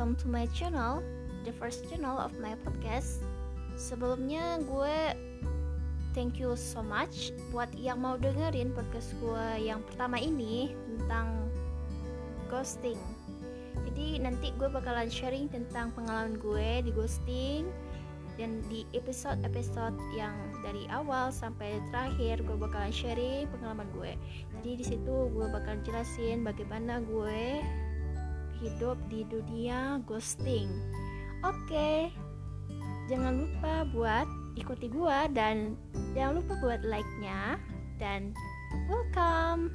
welcome to my channel, the first channel of my podcast. Sebelumnya gue thank you so much buat yang mau dengerin podcast gue yang pertama ini tentang ghosting. Jadi nanti gue bakalan sharing tentang pengalaman gue di ghosting dan di episode-episode yang dari awal sampai terakhir gue bakalan sharing pengalaman gue. Jadi di situ gue bakal jelasin bagaimana gue hidup di dunia ghosting. Oke, jangan lupa buat ikuti gua dan jangan lupa buat like-nya dan welcome.